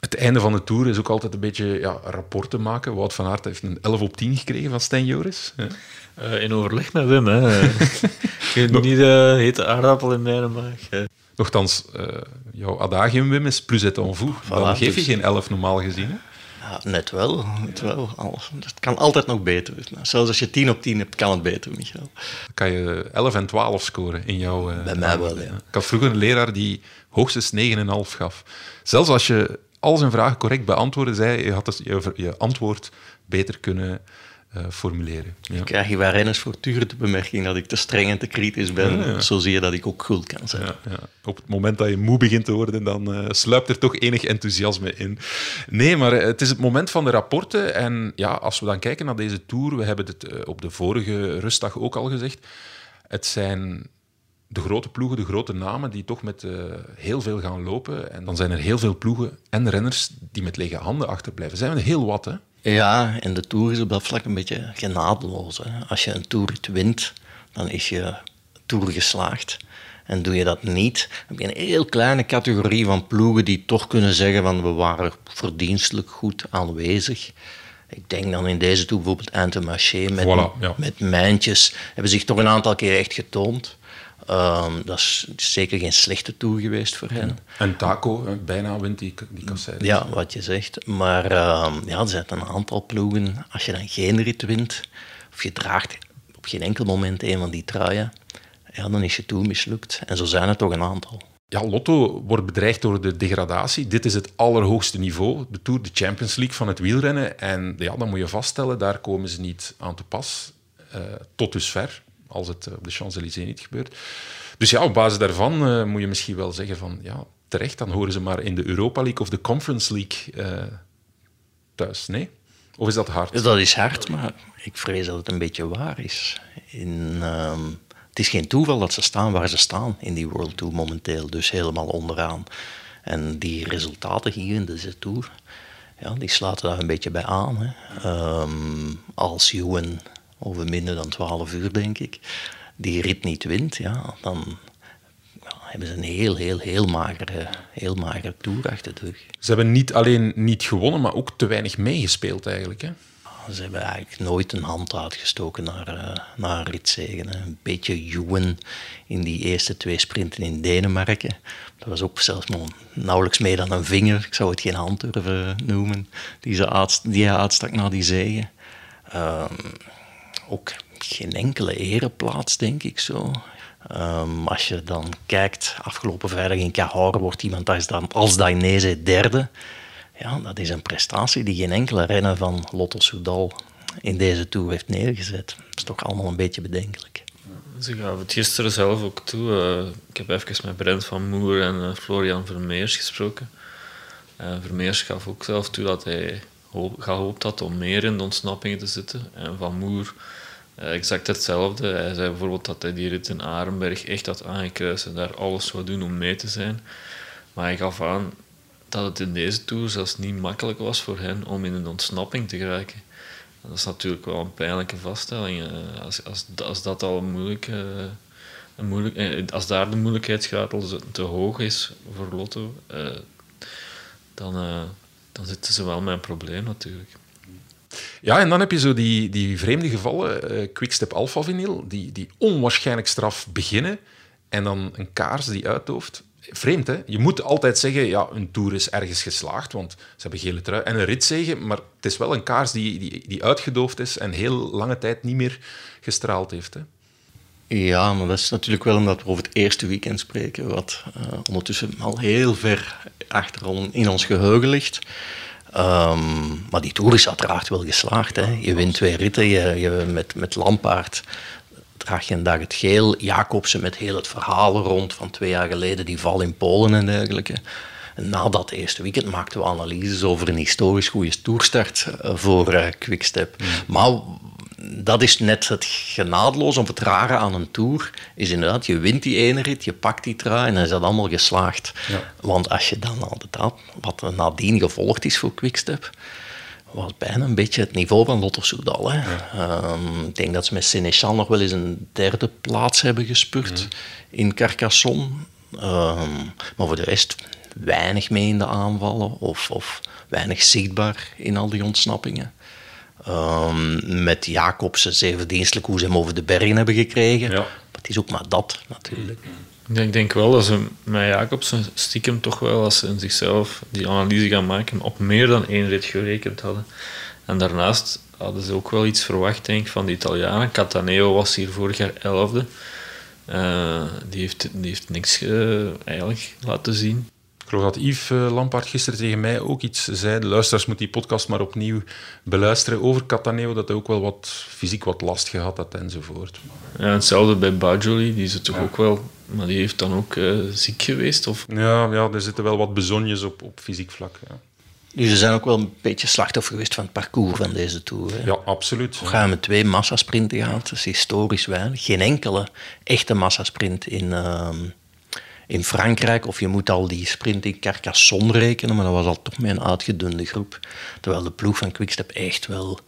Het einde van de Tour is ook altijd een beetje ja, rapporten maken. Wout van Aert heeft een 11 op 10 gekregen van Stijn Joris. Ja.
Eh, in overleg met Wim, hè. Je hebt niet de hete aardappel in mijn maag. hè.
Nochtans, eh, jouw adagium, Wim, is plus et en vous. Dan geef je
dus-
geen 11 normaal gezien. Hè?
Ja, net wel, net wel. Alles. Het kan altijd nog beter. Zelfs als je 10 op 10 hebt, kan het beter, Michael.
Dan kan je 11 en 12 scoren in jouw... eh,
Bij mij wel, ja.
Ik had vroeger een leraar die hoogstens 9,5 gaf. Zelfs als je al zijn vragen correct beantwoordde, zei je had je, je antwoord beter kunnen eh, formuleren. Ja.
krijg je bij renners voortdurend de bemerking dat ik te streng en te kritisch ben.
Ja, ja.
Zo zie je dat ik ook gul kan zijn.
Op het moment dat je moe begint te worden, dan eh, sluipt er toch enig enthousiasme in. Nee, maar eh, het is het moment van de rapporten. En ja, als we dan kijken naar deze tour, we hebben het op de vorige rustdag ook al gezegd. Het zijn de grote ploegen, de grote namen, die toch met heel veel gaan lopen. En dan zijn er heel veel ploegen en renners die met lege handen achterblijven. Zijn er heel wat, hè?
Ja, en de Tour is op dat vlak een beetje genadeloos. Hè. Als je een Tour wint, dan is je Tour geslaagd. En doe je dat niet, dan heb je een heel kleine categorie van ploegen die toch kunnen zeggen van we waren verdienstelijk goed aanwezig. Ik denk dan in deze Tour bijvoorbeeld Intermarché met,
Voilà, ja.
met Mijntjes hebben zich toch een aantal keer echt getoond. Ehm, dat is zeker geen slechte Tour geweest voor hen.
En Taco, bijna wint die, die kassei.
Ja, wat je zegt. Maar ehm, ja, er zijn een aantal ploegen. Als je dan geen rit wint, of je draagt op geen enkel moment een van die truien, ja, dan is je tour mislukt. En zo zijn er toch een aantal.
Ja, Lotto wordt bedreigd door de degradatie. Dit is het allerhoogste niveau, de Tour, de Champions League van het wielrennen. En ja, dan moet je vaststellen, daar komen ze niet aan te pas. eh, tot dusver, als het eh, op de Champs-Élysées niet gebeurt. Dus ja, op basis daarvan eh, moet je misschien wel zeggen van... Ja, terecht, dan horen ze maar in de Europa League of de Conference League eh, thuis. Nee? Of is dat hard?
Dat is hard, maar ik vrees dat het een beetje waar is. In, ehm, het is geen toeval dat ze staan waar ze staan in die World Tour momenteel, dus helemaal onderaan. En die resultaten hier in deze Tour, ja, die sluiten daar een beetje bij aan. Hè. Ehm, als Ewan over minder dan 12 uur, denk ik, die rit niet wint, ja, dan ja, hebben ze een heel, heel, heel magere, heel magere Tour achter de rug.
Ze hebben niet alleen niet gewonnen, maar ook te weinig meegespeeld eigenlijk. Hè?
Ze hebben eigenlijk nooit een hand uitgestoken naar, eh naar ritzegen. Een beetje Juwen in die eerste twee sprinten in Denemarken. Dat was ook zelfs nog nauwelijks meer dan een vinger. Ik zou het geen hand durven noemen. Die, ze die hij uitstak naar die zegen. Ehm, ook geen enkele ereplaats, denk ik zo. Ehm, als je dan kijkt, afgelopen vrijdag in Cahors wordt iemand als, dan, als Dainese derde. Ja, dat is een prestatie die geen enkele renner van Lotto Soudal in deze Tour heeft neergezet. Dat is toch allemaal een beetje bedenkelijk.
Ze gaven het gisteren zelf ook toe. Eh, ik heb even met Brent van Moer en eh, Florian Vermeers gesproken. Eh, Vermeers gaf ook zelf toe dat hij gehoopt had om meer in de ontsnappingen te zitten. En Van Moer eh, exact hetzelfde. Hij zei bijvoorbeeld dat hij die rit in Arenberg echt had aangekruist en daar alles zou doen om mee te zijn. Maar hij gaf aan dat het in deze Tour zelfs niet makkelijk was voor hen om in een ontsnapping te geraken. Dat is natuurlijk wel een pijnlijke vaststelling. eh, Als, als, als dat al moeilijk, eh, een moeilijk als daar de moeilijkheidsgraad al te hoog is voor Lotto, dan, dan zitten ze wel met een probleem natuurlijk.
Ja, en dan heb je zo die, die vreemde gevallen, eh Quickstep Alpha Vinyl, die, die onwaarschijnlijk straf beginnen en dan een kaars die uitdooft. Vreemd, hè? Je moet altijd zeggen, ja, een tour is ergens geslaagd, want ze hebben gele trui en een ritzegen, maar het is wel een kaars die, die, die uitgedoofd is en heel lange tijd niet meer gestraald heeft. Hè?
Ja, maar dat is natuurlijk wel omdat we over het eerste weekend spreken, wat eh, ondertussen al heel ver achter in ons geheugen ligt. Ehm, maar die Tour is uiteraard wel geslaagd. Hè. Je wint twee ritten, je, je, met, met Lampaard draag je een dag het geel. Jacobsen met heel het verhaal rond van twee jaar geleden, die val in Polen en dergelijke. En na dat eerste weekend maakten we analyses over een historisch goede toerstart eh, voor eh, Quickstep. Maar dat is net het genadeloos of het rare aan een tour. Is inderdaad, je wint die ene rit, je pakt die trui en dan is dat allemaal geslaagd. Want als je dan inderdaad, wat nadien gevolgd is voor Quickstep, was bijna een beetje het niveau van Lotto Soudal. Hè. Ehm, ik denk dat ze met Sénéchal nog wel eens een derde plaats hebben gespurt in Carcassonne. Ehm, maar voor de rest weinig mee in de aanvallen of, of weinig zichtbaar in al die ontsnappingen. Ehm, met Jacobsen zeer verdienstelijk hoe ze hem over de bergen hebben gekregen. Maar het is ook maar dat natuurlijk.
Ja, ik denk wel dat ze met Jacobsen stiekem toch wel, als ze in zichzelf die analyse gaan maken, op meer dan één rit gerekend hadden. En daarnaast hadden ze ook wel iets verwacht, denk ik, van de Italianen. Cataneo was hier vorig jaar elfde. Eh, die, heeft, die heeft niks eh, eigenlijk laten zien.
Ik geloof dat Yves eh, Lampaard gisteren tegen mij ook iets zei. De luisteraars moeten die podcast maar opnieuw beluisteren over Cataneo, dat hij ook wel wat fysiek wat last gehad had enzovoort.
Ja, hetzelfde bij Bajoli, die is het toch ook wel... Maar die heeft dan ook eh, ziek geweest? Of...
Ja, ja, er zitten wel wat bezonjes op, op fysiek vlak. Ja,
Dus ze zijn ook wel een beetje slachtoffer geweest van het parcours van deze Tour. Hè.
ja absoluut.
We gaan met twee massasprinten gehad, dat is historisch weinig. Geen enkele echte massasprint in, ehm, in Frankrijk. Of je moet al die sprint in Carcassonne rekenen, maar dat was al toch een uitgedunde groep. Terwijl de ploeg van Quickstep echt wel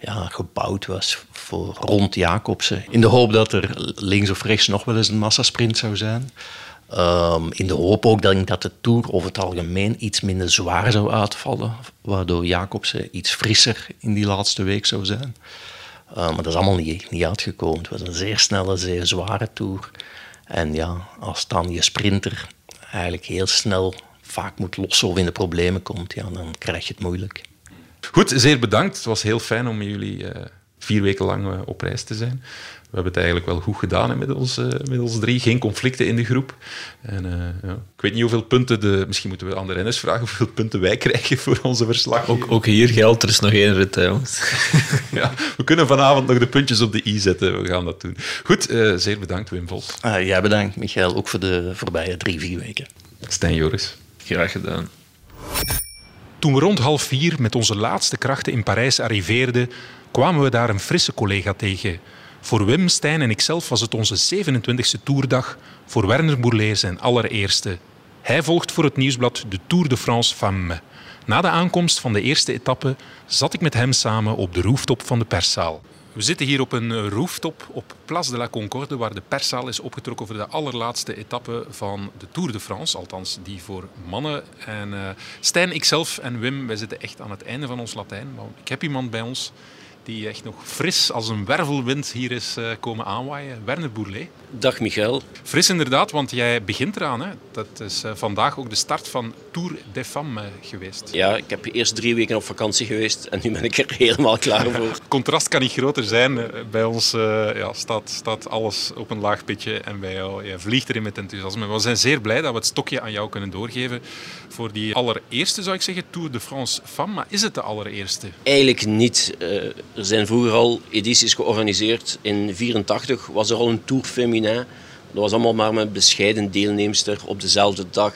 ja, gebouwd was voor rond Jacobsen. In de hoop dat er links of rechts nog wel eens een massasprint zou zijn. Ehm, in de hoop ook dat, de Tour over het algemeen iets minder zwaar zou uitvallen. Waardoor Jacobsen iets frisser in die laatste week zou zijn. Uh, maar dat is allemaal niet, niet uitgekomen. Het was een zeer snelle, zeer zware Tour. En ja, als dan je sprinter eigenlijk heel snel vaak moet lossen of in de problemen komt, ja, dan krijg je het moeilijk.
Goed, zeer bedankt. Het was heel fijn om jullie uh, vier weken lang uh, op reis te zijn. We hebben het eigenlijk wel goed gedaan hè, met, ons, uh, met ons drie. Geen conflicten in de groep. En, ja. Ik weet niet hoeveel punten... De, misschien moeten we aan de renners vragen hoeveel punten wij krijgen voor onze verslag.
Ook, ook hier geldt, er is nog één rit, jongens.
ja, we kunnen vanavond nog de puntjes op de i zetten. We gaan dat doen. Goed, zeer bedankt Wim Vos.
Ah, jij bedankt, Michael, ook voor de voorbije drie, vier weken.
Stijn Joris.
Graag gedaan.
Toen we rond half vier met onze laatste krachten in Parijs arriveerden, kwamen we daar een frisse collega tegen. Voor Wim, Stijn en ikzelf was het onze 27e toerdag, voor Werner Bourlet zijn allereerste. Hij volgt voor het nieuwsblad de Tour de France Femmes. Na de aankomst van de eerste etappe zat ik met hem samen op de rooftop van de perszaal. We zitten hier op een rooftop op Place de la Concorde, waar de perszaal is opgetrokken voor de allerlaatste etappe van de Tour de France. Althans, die voor mannen. En uh, Stijn, ikzelf en Wim, wij zitten echt aan het einde van ons Latijn. Maar ik heb iemand bij ons die echt nog fris als een wervelwind hier is uh, komen aanwaaien. Werner Bourlet.
Dag Michael.
Fris inderdaad, want jij begint eraan. Hè? Dat is uh, vandaag ook de start van Tour des Femmes geweest.
Ja, ik heb eerst drie weken op vakantie geweest en nu ben ik er helemaal klaar voor.
Het contrast kan niet groter zijn. Bij ons uh, ja, staat, staat alles op een laag pitje en bij jou je vliegt erin met enthousiasme. We zijn zeer blij dat we het stokje aan jou kunnen doorgeven voor die allereerste, zou ik zeggen, Tour de France Femmes. Maar is het de allereerste?
Eigenlijk niet. Er zijn vroeger al edities georganiseerd. In 1984 was er al een Tour Féminin. Dat was allemaal maar met bescheiden deelnemster op dezelfde dag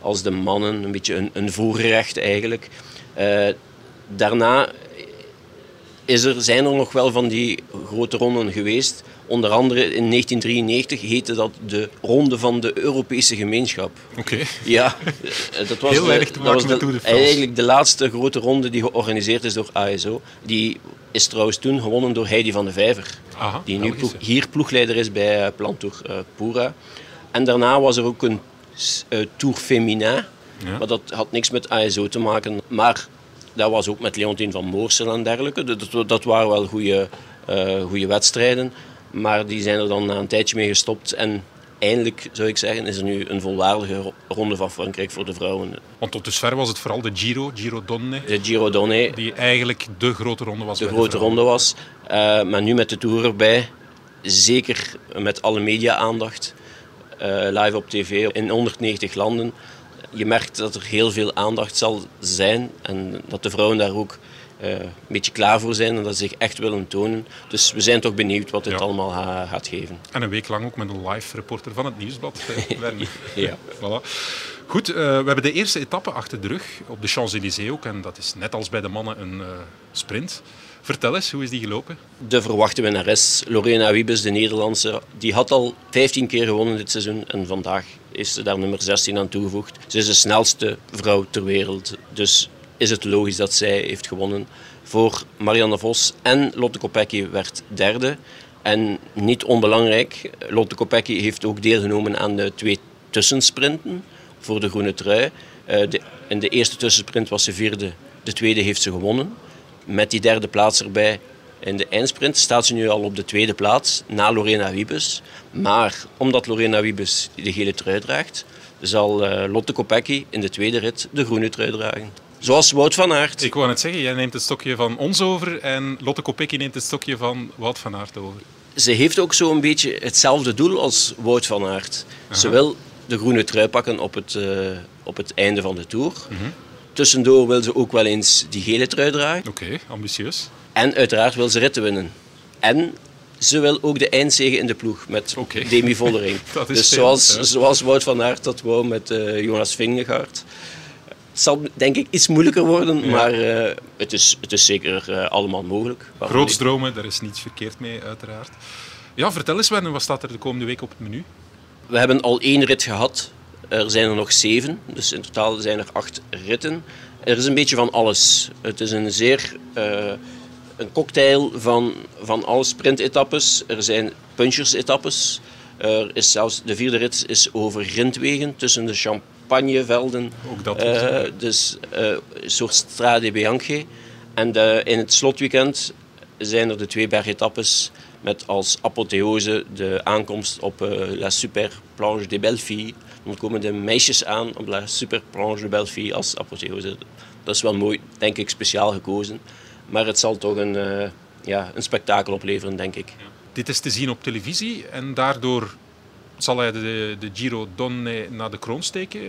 als de mannen. Een beetje een, een voorgerecht eigenlijk. Uh, daarna is er, zijn er nog wel van die grote ronden geweest. Onder andere in 1993 heette dat de Ronde van de Europese Gemeenschap.
Oké. Okay.
Ja, dat was,
Heel weinig te
dat was
de,
de, eigenlijk de laatste grote ronde die georganiseerd is door ASO. Die is trouwens toen gewonnen door Heidi van de Vijver.
Aha,
die nu ploeg, hier ploegleider is bij Plantour uh, Pura. En daarna was er ook een uh, Tour Féminin. Ja. Maar dat had niks met ASO te maken. Maar Dat was ook met Leontien van Moorsel en dergelijke. Dat, dat, waren wel goede, eh, goede wedstrijden. Maar die zijn er dan na een tijdje mee gestopt. En eindelijk, zou ik zeggen, is er nu een volwaardige ro- ronde van Frankrijk voor de vrouwen.
Want tot dusver was het vooral de Giro, Giro Donne,
De Giro Donne,
die eigenlijk de grote ronde was.
de grote ronde was. Eh, maar nu met de Tour erbij, zeker met alle media-aandacht, eh, live op tv in 190 landen. Je merkt dat er heel veel aandacht zal zijn en dat de vrouwen daar ook een beetje klaar voor zijn en dat ze zich echt willen tonen. Dus we zijn toch benieuwd wat dit
Ja.
allemaal ga- gaat geven.
En een week lang ook met een live reporter van het Nieuwsblad. eh.
Ja.
Voilà. Goed, eh, we hebben de eerste etappe achter de rug, op de Champs-Élysées ook. En dat is net als bij de mannen een eh, sprint. Vertel eens, hoe is die gelopen?
De verwachte winnares, Lorena Wiebes, de Nederlandse, die had al 15 keer gewonnen dit seizoen. En vandaag is ze daar nummer 16 aan toegevoegd. Ze is de snelste vrouw ter wereld. Dus is het logisch dat zij heeft gewonnen. Voor Marianne Vos en Lotte Kopecky werd derde. En niet onbelangrijk, Lotte Kopecky heeft ook deelgenomen aan de twee tussensprinten voor de groene trui. Eh, in de eerste tussensprint was ze vierde, de tweede heeft ze gewonnen. Met die derde plaats erbij in de eindsprint staat ze nu al op de tweede plaats na Lorena Wiebes. Maar omdat Lorena Wiebes de gele trui draagt, zal eh, Lotte Kopecky in de tweede rit de groene trui dragen. Zoals Wout van Aert.
Ik wou net zeggen, jij neemt het stokje van ons over en Lotte Kopecky neemt het stokje van Wout van Aert over.
Ze heeft ook zo'n beetje hetzelfde doel als Wout van Aert. Ze wil de groene trui pakken op het, eh, op het einde van de Tour. Tussendoor wil ze ook wel eens die gele trui dragen.
Oké, ambitieus.
En uiteraard wil ze ritten winnen. En ze wil ook de eindzege in de ploeg met. Demi Vollering.
Dat is
dus zoals, zoals Wout van Aert dat wou met eh, Jonas Vingegaard. Het zal denk ik iets moeilijker worden, maar eh, het, is, het is zeker eh, allemaal mogelijk.
Groots dromen, daar is niets verkeerd mee, uiteraard. Ja, vertel eens, Werner, wat staat er de komende week op het menu?
We hebben al één rit gehad. Er zijn er nog zeven, dus in totaal zijn er acht ritten. Er is een beetje van alles. Het is een zeer eh, een cocktail van, van alle sprintetappes. Er zijn punchers-etappes. Er is zelfs, de vierde rit is over grindwegen tussen de champagnevelden.
Ook dat
Eh, dus eh, een soort Strade Bianche. En de, in het slotweekend zijn er de twee bergetappes met als apotheose de aankomst op eh, La Super Planche de Belleville. Dan komen de meisjes aan op La Super Planche de Belleville als apotheose. Dat is wel mooi, denk ik, speciaal gekozen. Maar het zal toch een, eh, ja, een spektakel opleveren, denk ik.
Dit is te zien op televisie en daardoor zal hij de, Giro Donne naar de kroon steken.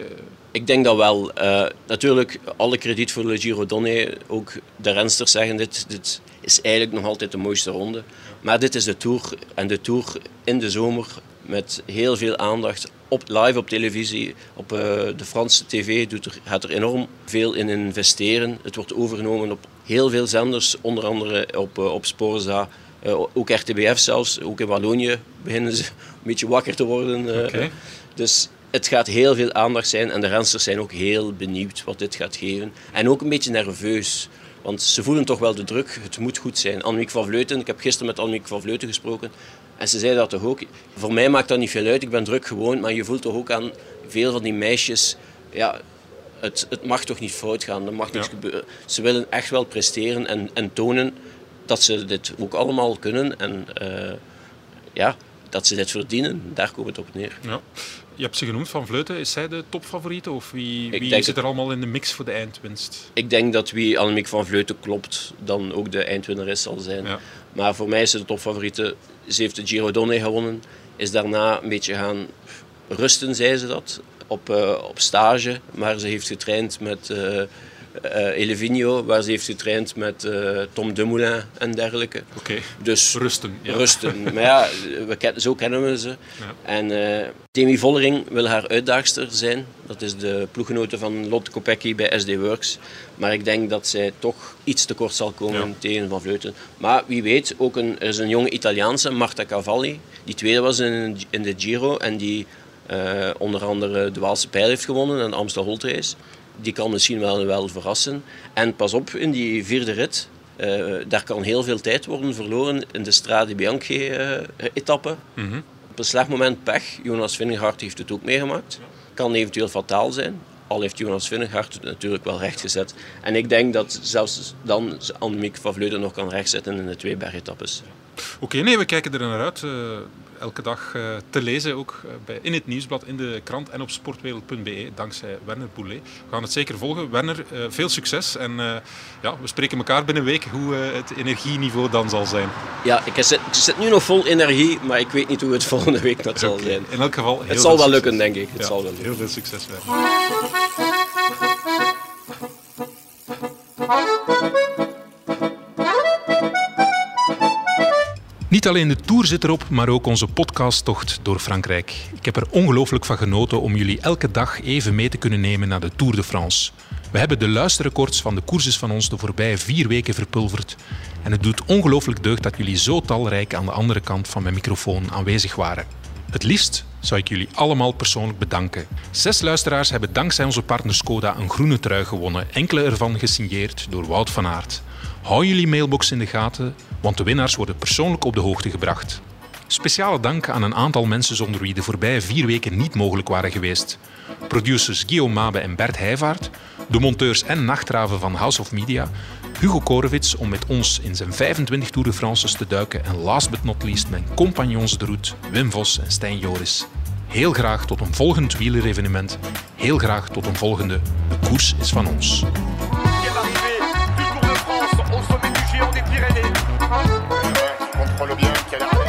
Ik denk dat wel. Eh, natuurlijk, alle krediet voor de Giro Donne. Ook de rensters zeggen dit, dit is eigenlijk nog altijd de mooiste ronde. Maar dit is de Tour. En de Tour in de zomer met heel veel aandacht. Op, live op televisie, op eh, de Franse tv doet er, gaat er enorm veel in investeren. Het wordt overgenomen op heel veel zenders, onder andere op, eh, op Sporza. Eh, ook RTBF zelfs, ook in Wallonië beginnen ze een beetje wakker te worden. eh.
Oké.
Dus het gaat heel veel aandacht zijn en de rensters zijn ook heel benieuwd wat dit gaat geven. En ook een beetje nerveus, want ze voelen toch wel de druk. Het moet goed zijn. Annemiek van Vleuten, ik heb gisteren met Annemiek van Vleuten gesproken en ze zei dat toch ook. Voor mij maakt dat niet veel uit, ik ben druk gewoon, maar je voelt toch ook aan veel van die meisjes, ja, het, het mag toch niet fout gaan, er mag niks gebeuren. Ze willen echt wel presteren en, en tonen dat ze dit ook allemaal kunnen en eh, ja, dat ze dit verdienen. Daar komt het op neer.
Ja. Je hebt ze genoemd van Vleuten. Is zij de topfavoriete of wie, wie zit
het-
er allemaal in de mix voor de eindwinst?
Ik denk dat wie Annemiek van Vleuten klopt, dan ook de eindwinnares zal zijn.
Ja.
Maar voor mij is ze de topfavoriete. Ze heeft de Giro Donne gewonnen. Is daarna een beetje gaan rusten, zei ze dat, op, eh, op stage. Maar ze heeft getraind met eh Elevino, waar ze heeft getraind met eh, Tom Dumoulin en dergelijke.
Oké,
Dus
rusten. Ja.
rusten. Maar ja, we ken, zo kennen we ze. En eh Demi Vollering wil haar uitdaagster zijn. Dat is de ploeggenote van Lotte Kopecky bij SD Works. Maar ik denk dat zij toch iets te kort zal komen
Ja.
tegen Van Vleuten. Maar wie weet, ook een, er is een jonge Italiaanse, Marta Cavalli. Die tweede was in, in de Giro en die eh, onder andere de Waalse Pijl heeft gewonnen en de Amstel Race. Die kan misschien wel, wel verrassen. En pas op, in die vierde rit, eh, daar kan heel veel tijd worden verloren in de Strade Bianchi-etappe.
Mhm.
Op een slecht moment pech. Jonas Vingegaard heeft het ook meegemaakt. Kan eventueel fataal zijn. Al heeft Jonas Vingegaard het natuurlijk wel rechtgezet. En ik denk dat zelfs dan Annemiek van Vleuten nog kan rechtzetten in de twee bergetappes.
Oké, nee, we kijken er naar uit. Uh, elke dag uh, te lezen, ook uh, bij, in het nieuwsblad, in de krant en op sportwereld.be, dankzij Werner Boulet. We gaan het zeker volgen. Werner, veel succes. En ja, we spreken elkaar binnen een week hoe het energieniveau dan zal zijn.
Ja, ik zit, ik zit, nu nog vol energie, maar ik weet niet hoe het volgende week dat zal zijn.
In elk geval, heel
Het zal wel lukken, denk ik. Het
ja,
zal wel lukken.
Heel veel succes, Werner. Niet alleen de Tour zit erop, maar ook onze podcasttocht door Frankrijk. Ik heb er ongelooflijk van genoten om jullie elke dag even mee te kunnen nemen naar de Tour de France. We hebben de luisterrecords van de courses van ons de voorbije vier weken verpulverd. En het doet ongelooflijk deugd dat jullie zo talrijk aan de andere kant van mijn microfoon aanwezig waren. Het liefst zou ik jullie allemaal persoonlijk bedanken. Zes luisteraars hebben dankzij onze partner Skoda een groene trui gewonnen, enkele ervan gesigneerd door Wout van Aert. Hou jullie mailbox in de gaten, want de winnaars worden persoonlijk op de hoogte gebracht. Speciale dank aan een aantal mensen zonder wie de voorbije vier weken niet mogelijk waren geweest. Producers Guillaume Mabe en Bert Heijvaart, de monteurs en nachtraven van House of Media, Hugo Korowits om met ons in zijn 25 Tour de France's te duiken en last but not least mijn compagnons de route Wim Vos en Stijn Joris. Heel graag tot een volgend wielerevenement. Heel graag tot een volgende De Koers is van ons. pour le bien a